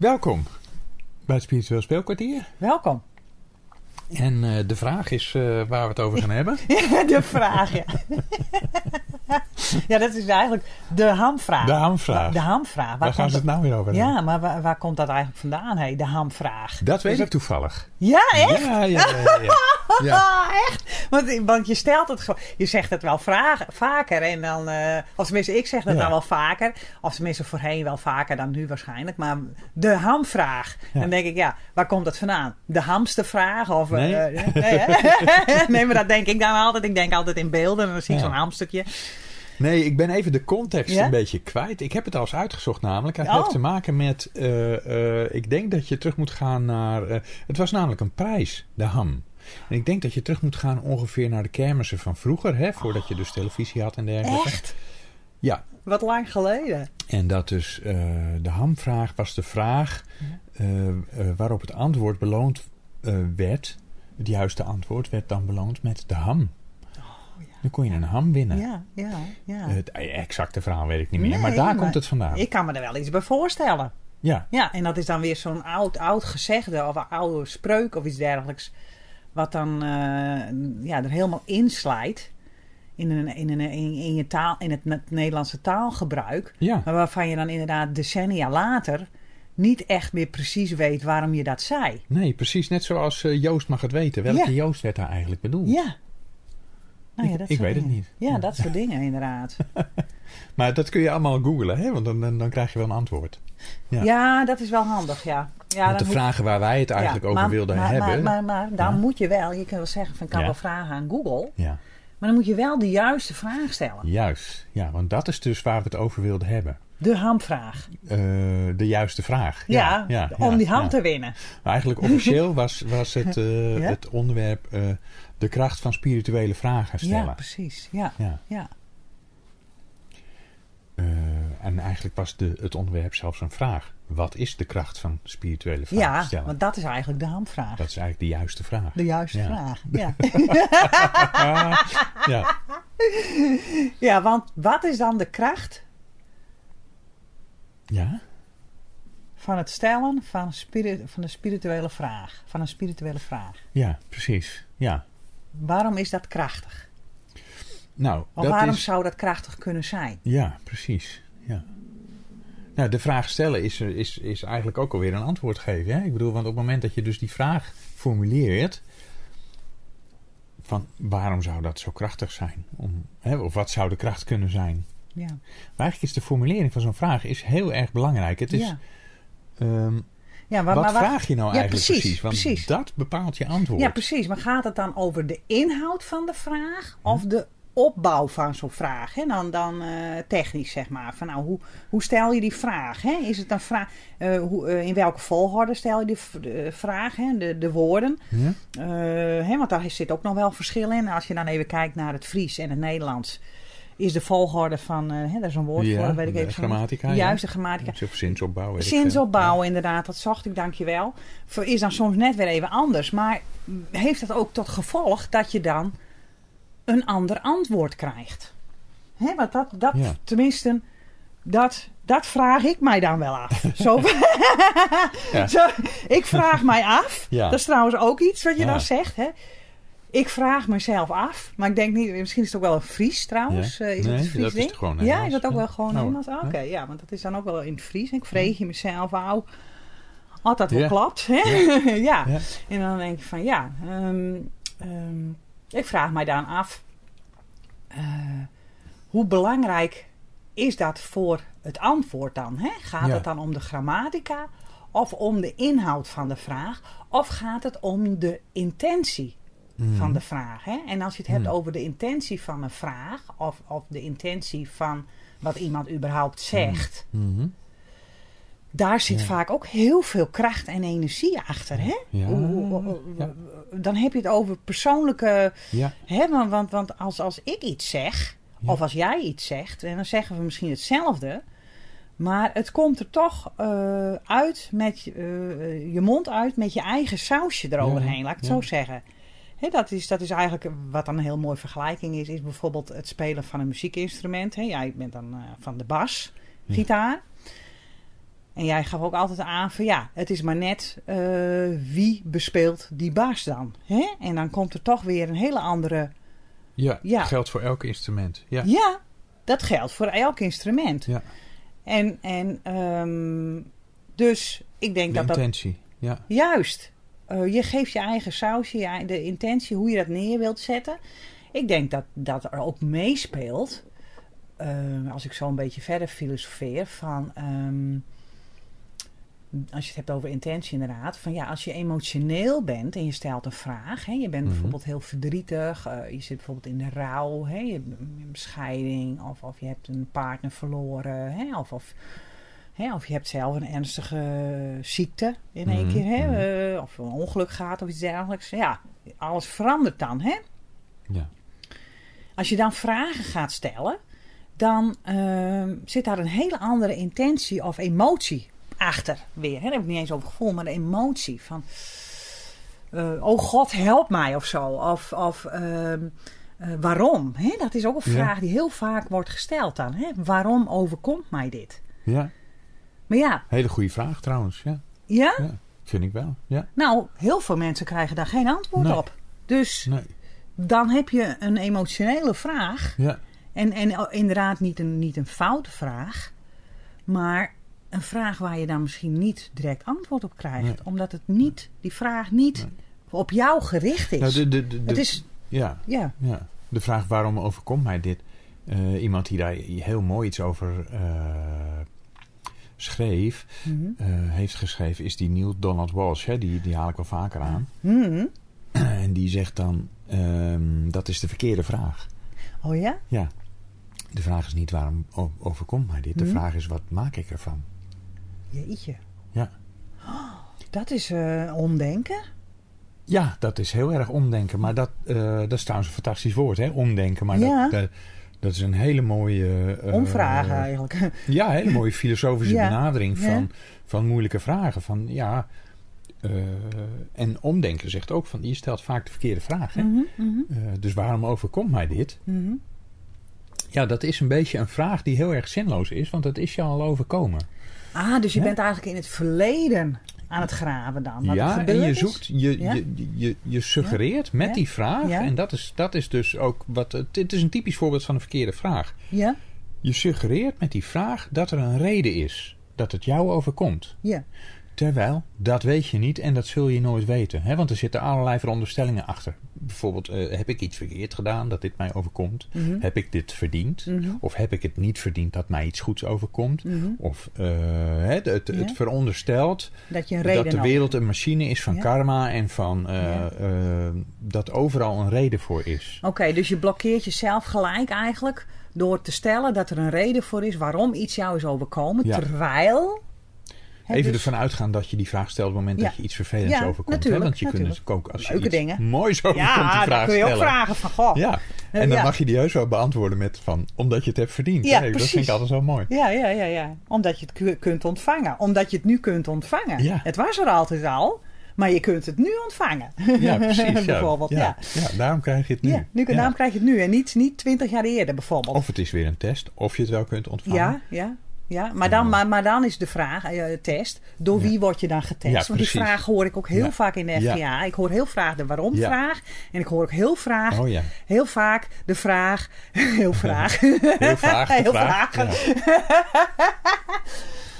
Welkom bij het Spiritueel Speelkwartier. Welkom. En uh, de vraag is uh, waar we het over gaan hebben. de vraag, ja. ja, dat is eigenlijk de hamvraag. De hamvraag. De hamvraag. Waar, waar gaan ze het nou weer over hebben? Ja, maar waar, waar, komt dat eigenlijk vandaan, hey, de hamvraag? Dat weet ik toevallig. Ja, echt? Ja, ja, ja. ja, echt? Want, want, je stelt het gewoon... Je zegt het wel vraag, vaker en dan... Uh, of tenminste, ik zeg het nou wel vaker. Of tenminste voorheen wel vaker dan nu waarschijnlijk. Maar de hamvraag. Dan denk ik, ja, waar komt dat vandaan? De hamstervraag? Of... Nee. nee, nee, maar dat denk ik dan altijd. Ik denk altijd in beelden en dan zie ik zo'n hamstukje. Nee, ik ben even de context een beetje kwijt. Ik heb het al eens uitgezocht namelijk. Het heeft te maken met... Uh, uh, ik denk dat je terug moet gaan naar... Uh, het was namelijk een prijs, de ham. En ik denk dat je terug moet gaan ongeveer naar de kermissen van vroeger. Hè, voordat je dus televisie had en dergelijke. Echt? Ja. Wat lang geleden. En dat dus de hamvraag was de vraag... waarop het antwoord beloond werd. Het juiste antwoord werd dan beloond met de ham. Dan kon je een ham winnen. Ja, ja, ja. Het exacte verhaal weet ik niet meer, maar daar komt het vandaan. Ik kan me er wel iets bij voorstellen. Ja. Ja, en dat is dan weer zo'n oud, oud gezegde of een oude spreuk of iets dergelijks. Wat dan uh, ja, er helemaal inslijt in, een, in, een, in, in, je taal, in het Nederlandse taalgebruik. Ja. Maar waarvan je dan inderdaad decennia later niet echt meer precies weet waarom je dat zei. Nee, precies. Net zoals uh, Joost mag het weten. Welke ja. Joost werd daar eigenlijk bedoeld? Ja, nou ja, ik, ik weet dingen. het niet. Ja, dat soort dingen inderdaad. maar dat kun je allemaal googlen, hè? want dan, dan, dan krijg je wel een antwoord. Ja, ja dat is wel handig, ja. ja want de moet... vragen waar wij het eigenlijk over maar, wilden maar, hebben... Maar, maar, maar dan moet je wel, je kunt wel zeggen van ik kan wel vragen aan Google. Ja. Maar dan moet je wel de juiste vraag stellen. Juist, ja, want dat is dus waar we het over wilden hebben. De hamvraag. Uh, de juiste vraag. Ja, ja om die ham te winnen. Maar eigenlijk officieel was, was het, uh, het onderwerp uh, de kracht van spirituele vragen stellen. Ja, precies. Ja. ja. ja. en eigenlijk was de, het onderwerp zelfs een vraag. Wat is de kracht van spirituele vragen ja, stellen? want dat is eigenlijk de hamvraag. Dat is eigenlijk de juiste vraag. De juiste vraag, ja. ja. ja, want wat is dan de kracht ja? van het stellen van, spirit, van de spirituele vraag? Van een spirituele vraag. Ja, precies. Ja. Waarom is dat krachtig? Nou, of dat waarom is... zou dat krachtig kunnen zijn? Ja, precies. Ja. Nou, de vraag stellen is, is, is eigenlijk ook alweer een antwoord geven. Hè? Ik bedoel, want op het moment dat je dus die vraag formuleert... van waarom zou dat zo krachtig zijn? Om, hè, of wat zou de kracht kunnen zijn? Ja. Maar eigenlijk is de formulering van zo'n vraag is heel erg belangrijk. Het is... Ja. Um, ja, maar, wat maar, vraag je nou ja, eigenlijk precies, precies? Want precies. dat bepaalt je antwoord. Ja, precies. Maar gaat het dan over de inhoud van de vraag of de opbouw van zo'n vraag? Hè? Dan, dan uh, technisch, zeg maar. Van, nou, hoe, hoe stel je die vraag? Hè? Is het een vraag? Uh, hoe, uh, in welke volgorde stel je die de vraag? Hè? De, de woorden. Ja. hè? Want daar zit ook nog wel verschil in. Als je dan even kijkt naar het Fries en het Nederlands is de volgorde van, hè, daar is een woord ja, voor, weet ik even. grammatica. Juist, de grammatica. Of zinsopbouw. Zinsopbouw, inderdaad, dat zocht ik, dankjewel. Is dan soms net weer even anders. Maar heeft dat ook tot gevolg dat je dan een ander antwoord krijgt? Hè, want dat, dat Ja. tenminste, dat, dat vraag ik mij dan wel af. Zo, Ja. zo, ik vraag mij af. Ja. Dat is trouwens ook iets wat je dan zegt. Hè? Ik vraag mezelf af, maar ik denk niet, misschien is het ook wel een Fries trouwens. Ja. Eh, is Nee, het een Fries dat ding? gewoon ja, is dat ook wel gewoon Nou, Nederlands? Oké, ja. ja, want dat is dan ook wel in het Fries. Ik vreeg je mezelf au. Altijd wel Ja. klapt. Hè? Ja. En dan denk ik van ja, ehm, ehm, ik vraag mij dan af, eh, hoe belangrijk is dat voor het antwoord dan? Hè? Gaat het dan om de grammatica of om de inhoud van de vraag? Of gaat het om de intentie van de vraag? Hè? En als je het hebt Mhm. over de intentie van een vraag of, of de intentie van wat iemand überhaupt zegt, Mhm. daar zit Ja. vaak ook heel veel kracht en energie achter. Hè? Ja. Dan heb je het over persoonlijke. Ja. Hè? Want, want, want als, als ik iets zeg, of als jij iets zegt, en dan zeggen we misschien hetzelfde. Maar het komt er toch eh, uit met je- eh, je mond uit met je eigen sausje eroverheen, laat ik het ja. zo zeggen. Dat, is, dat is eigenlijk wat dan een heel mooie vergelijking is, is bijvoorbeeld het spelen van een muziekinstrument. Hè. Jij bent dan eh, van de bas, Ja. gitaar. En jij gaf ook altijd aan van ja, het is maar net uh, wie bespeelt die baas dan. Hè? En dan komt er toch weer een hele andere. Ja, ja. geldt voor elk instrument. Ja. ja, dat geldt voor elk instrument. Ja. En, en um, dus ik denk de dat intentie, ja. Juist. Uh, je geeft je eigen sausje, de intentie, hoe je dat neer wilt zetten. Ik denk dat dat er ook meespeelt. Uh, als ik zo een beetje verder filosofeer van. Um, als je het hebt over intentie inderdaad, van ja, als je emotioneel bent en je stelt een vraag, hè, je bent Mhm. bijvoorbeeld heel verdrietig, uh, je zit bijvoorbeeld in de rouw, hè, je hebt een scheiding, of, of je hebt een partner verloren, hè, of, of, hè, of je hebt zelf een ernstige ziekte in één Mhm, keer, hè, mhm. uh, of een ongeluk gaat of iets dergelijks. Ja, alles verandert dan, hè? Ja. Als je dan vragen gaat stellen, dan uh, zit daar een hele andere intentie of emotie achter weer. Hè? Daar heb ik niet eens over gevoel, maar de emotie van... Uh, oh God, help mij of zo. Of, of uh, uh, waarom? Hè? Dat is ook een vraag ja. die heel vaak wordt gesteld dan. Hè? Waarom overkomt mij dit? Ja. Maar ja. Hele goede vraag trouwens, ja. Ja? ja vind ik wel, ja. Nou, heel veel mensen krijgen daar geen antwoord nee. op. Dus nee. dan heb je een emotionele vraag. Ja. En, en inderdaad niet een, niet een foute vraag. Maar een vraag waar je dan misschien niet direct antwoord op krijgt. Nee. Omdat het niet, die vraag niet op jou gericht is. Nou, de, de, de, het is, ja, ja. ja. De vraag waarom overkomt mij dit? Uh, iemand die daar heel mooi iets over uh, schreef, Mhm. mm -hmm. uh, heeft geschreven, is die Neil Donald Walsh. Hè? Die, die haal ik wel vaker aan. Mm -hmm. en die zegt dan, um, dat is de verkeerde vraag. Oh ja? Ja. De vraag is niet waarom overkomt mij dit. De Mhm. vraag is wat maak ik ervan? Jeetje. Ja. Oh, dat is uh, omdenken. Ja, dat is heel erg omdenken. Maar dat, uh, dat is trouwens een fantastisch woord, hè? Omdenken. Maar ja. dat, dat, is een hele mooie... Uh, Omvragen eigenlijk. Ja, een hele mooie filosofische ja. benadering van, ja. van moeilijke vragen. Van ja... Uh, en omdenken zegt ook van je stelt vaak de verkeerde vraag. Hè? Mm -hmm. uh, dus waarom overkomt mij dit? Mm -hmm. Ja, dat is een beetje een vraag die heel erg zinloos is, want dat is je al overkomen. Ah, dus je Hè? bent eigenlijk in het verleden aan het graven dan. Wat ja, en je zoekt, je, Ja? je, je, je suggereert met Ja? die vraag, en dat is, dat is dus ook wat. Het, het is een typisch voorbeeld van een verkeerde vraag. Ja, Je suggereert met die vraag dat er een reden is dat het jou overkomt. ja. Terwijl, dat weet je niet en dat zul je nooit weten. Hè? Want er zitten allerlei veronderstellingen achter. Bijvoorbeeld, eh, heb ik iets verkeerd gedaan dat dit mij overkomt? Mhm. Heb ik dit verdiend? Mhm. Of heb ik het niet verdiend dat mij iets goeds overkomt? Mhm. Of eh, het, het, Ja. het veronderstelt Dat je een reden dat de wereld een machine is van Ja. karma en van eh, Ja. dat overal een reden voor is. Oké, dus je blokkeert jezelf gelijk eigenlijk door te stellen dat er een reden voor is waarom iets jou is overkomen. Terwijl. Even dus- ervan uitgaan dat je die vraag stelt op het moment Ja. dat je iets vervelends Ja, overkomt. natuurlijk, hè? Want je kunt natuurlijk. ook als je Leuke iets dingen. moois overkomt die Ja, vraag dan kun je ook stellen. vragen van goh. Ja, en dan mag je die heus wel beantwoorden met van, omdat je het hebt verdiend. Ja, hè? Dat vind ik altijd zo mooi. Ja, ja, ja, ja. Omdat je het ku- kunt ontvangen. Omdat je het nu kunt ontvangen. Het was er altijd al, maar je kunt het nu ontvangen. Ja, precies. Bijvoorbeeld, ja. Ja. ja, daarom krijg je het nu. Ja, nu, daarom krijg je het nu en niet, niet 20 jaar eerder bijvoorbeeld. Of het is weer een test, of je het wel kunt ontvangen. Ja, ja. Ja, maar dan, maar, maar dan is de vraag, eh, test, door wie word je dan getest? Ja, Want die vraag hoor ik ook heel Ja. vaak in de Ja. FGA. Ik hoor heel vaak de waarom vraag. En ik hoor ook heel, vraag, Oh heel vaak de vraag, heel vraag, heel vaag. Heel vraag.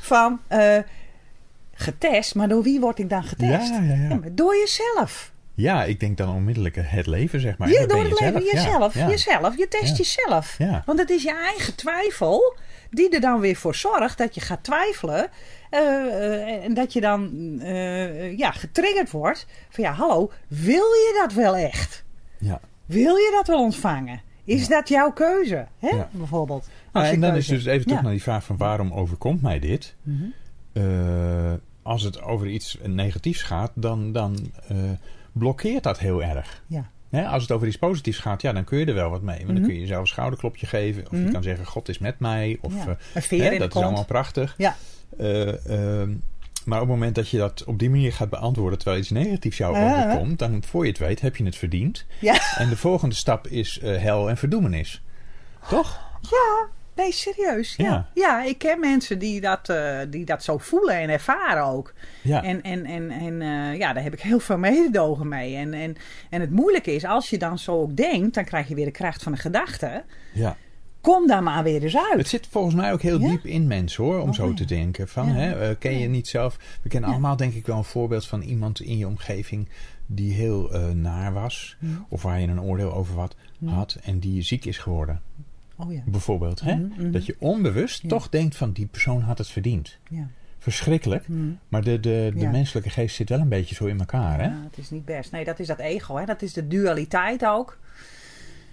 van eh, getest. Maar door wie word ik dan getest? Ja, ja, ja. maar door jezelf. Ja, ik denk dan onmiddellijk het leven, zeg maar. Ja, door het leven, jezelf, ja. jezelf. Je test jezelf. Want het is je eigen twijfel die er dan weer voor zorgt dat je gaat twijfelen. eh, eh, en dat je dan eh, ja, getriggerd wordt. Van ja, hallo, wil je dat wel echt? Ja. Wil je dat wel ontvangen? Is Ja. dat jouw keuze? Hè? Ja. Bijvoorbeeld. Nou, en dan keuze is dus even terug naar die vraag van waarom overkomt mij dit? Mhm. Als het over iets negatiefs gaat, dan, dan blokkeert dat heel erg. Ja. Hè, als het over iets positiefs gaat, ja, dan kun je er wel wat mee. Want Mhm. dan kun je jezelf een schouderklopje geven. Of Mhm. je kan zeggen, God is met mij. Of, Ja. eh, hè, dat is kont. allemaal prachtig. Ja. Eh, ehm, maar op het moment dat je dat op die manier gaat beantwoorden... terwijl iets negatiefs jou Ja. overkomt... dan voor je het weet heb je het verdiend. Ja. En de volgende stap is eh, hel en verdoemenis. Toch? Ja, Nee, serieus. Ja. ja. ik ken mensen die dat, uh, die dat zo voelen en ervaren ook. Ja. En, en, en, en uh, ja, daar heb ik heel veel mededogen mee. En, en, en het moeilijke is, als je dan zo ook denkt, dan krijg je weer de kracht van de gedachte. Ja. Kom daar maar weer eens uit. Het zit volgens mij ook heel diep in mensen hoor, om oh, zo te denken. Van, hè, uh, ken je niet zelf? We kennen allemaal denk ik wel een voorbeeld van iemand in je omgeving die heel naar was. Of waar je een oordeel over wat had en die ziek is geworden. Oh ja. Bijvoorbeeld. Hè? Mhm, mhm. Dat je onbewust toch denkt van die persoon had het verdiend. Ja. Verschrikkelijk. Mhm. Maar de, de, de menselijke geest zit wel een beetje zo in elkaar. Hè? Ja, het is niet best. Nee, dat is dat ego. Hè? Dat is de dualiteit ook.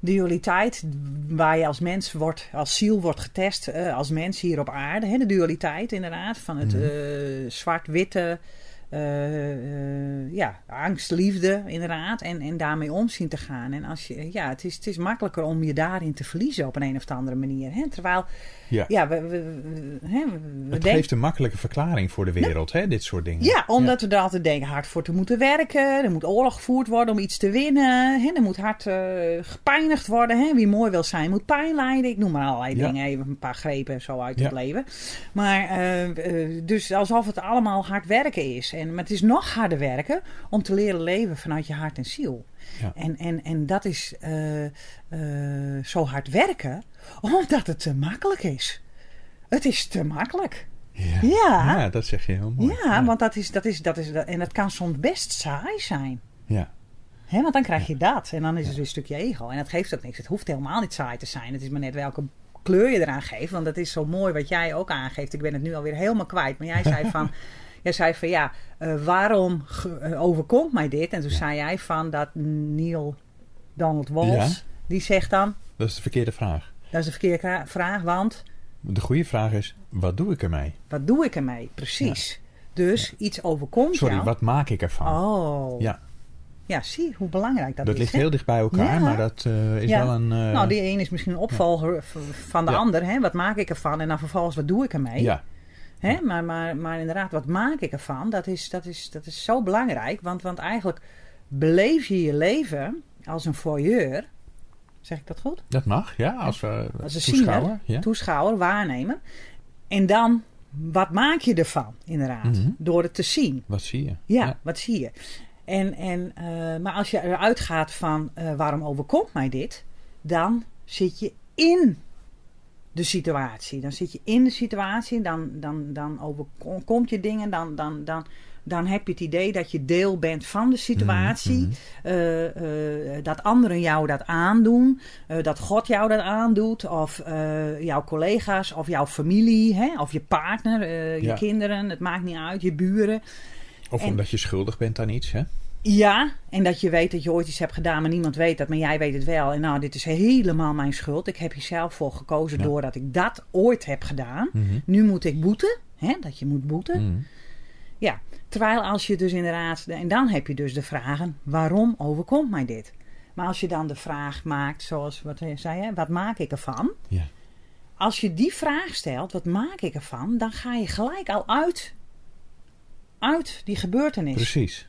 Dualiteit waar je als mens wordt, als ziel wordt getest, uh, als mens hier op aarde. Hè? De dualiteit inderdaad van het uh, zwart-witte uh, ja, angst, liefde, inderdaad. En, en daarmee om zien te gaan. En als je, ja, het is, het is makkelijker om je daarin te verliezen op een, een of andere manier. Hè? Terwijl, ja, ja we, we, hè, we het geeft een makkelijke verklaring voor de wereld, hè, dit soort dingen. Ja, omdat we er altijd denken hard voor te moeten werken. Er moet oorlog gevoerd worden om iets te winnen. Hè? Er moet hard uh, gepijnigd worden. Hè? Wie mooi wil zijn, moet pijn lijden. Ik noem maar allerlei dingen, even een paar grepen zo uit het leven. Maar dus alsof het allemaal hard werken is. En, maar het is nog harder werken om te leren leven vanuit je hart en ziel. Ja. En, en, en dat is uh, uh, zo hard werken omdat het te makkelijk is. Het is te makkelijk. Ja, ja. ja dat zeg je heel mooi. Ja, want dat is, dat is, dat is, en dat kan soms best saai zijn. Ja. He, want dan krijg je dat. En dan is het weer een stukje ego. En dat geeft ook niks. Het hoeft helemaal niet saai te zijn. Het is maar net welke kleur je eraan geeft. Want dat is zo mooi wat jij ook aangeeft. Ik ben het nu alweer helemaal kwijt. Maar jij zei van... Jij zei van ja, uh, waarom uh, overkomt mij dit? En toen zei jij van dat Neil Donald Walsh, die zegt dan... Dat is de verkeerde vraag. Dat is de verkeerde vraag, want... De goede vraag is, wat doe ik ermee? Wat doe ik ermee, precies. Dus iets overkomt Sorry, wat maak ik ervan? Oh. Ja. Ja, zie hoe belangrijk dat, dat is. Dat ligt heel dicht bij elkaar, maar dat uh, is wel een... Nou, die een is misschien een opvolger van de ander. Hè? Wat maak ik ervan? En dan vervolgens, wat doe ik ermee? Ja. Hè? Maar, maar, maar inderdaad, wat maak ik ervan? Dat is, dat is, dat is zo belangrijk. Want, want eigenlijk beleef je je leven als een voyeur. Zeg ik dat goed? Dat mag, ja. Als, uh, als een toeschouwer. ja. Toeschouwer, waarnemer. En dan, wat maak je ervan, inderdaad? Mhm. Door het te zien. Wat zie je? Ja, wat zie je? En, en, uh, maar als je eruit gaat van uh, waarom overkomt mij dit, dan zit je in de situatie. Dan zit je in de situatie, dan, dan, dan overkomt je dingen, dan, dan, dan, dan heb je het idee dat je deel bent van de situatie. Mm dat anderen jou dat aandoen, uh, dat God jou dat aandoet, of jouw collega's, of jouw familie, hè, of je partner, je kinderen, het maakt niet uit, je buren. Of omdat je schuldig bent aan iets, hè? Ja, en dat je weet dat je ooit iets hebt gedaan, maar niemand weet dat, maar jij weet het wel. En nou, dit is helemaal mijn schuld. Ik heb hier zelf voor gekozen doordat ik dat ooit heb gedaan. Mhm. Nu moet ik boeten, hè, dat je moet boeten. Mhm. Ja, terwijl als je dus inderdaad, en dan heb je dus de vragen, waarom overkomt mij dit? Maar als je dan de vraag maakt, zoals wat zei je, wat maak ik ervan? Ja. Als je die vraag stelt, wat maak ik ervan? Dan ga je gelijk al uit, uit die gebeurtenis. Precies.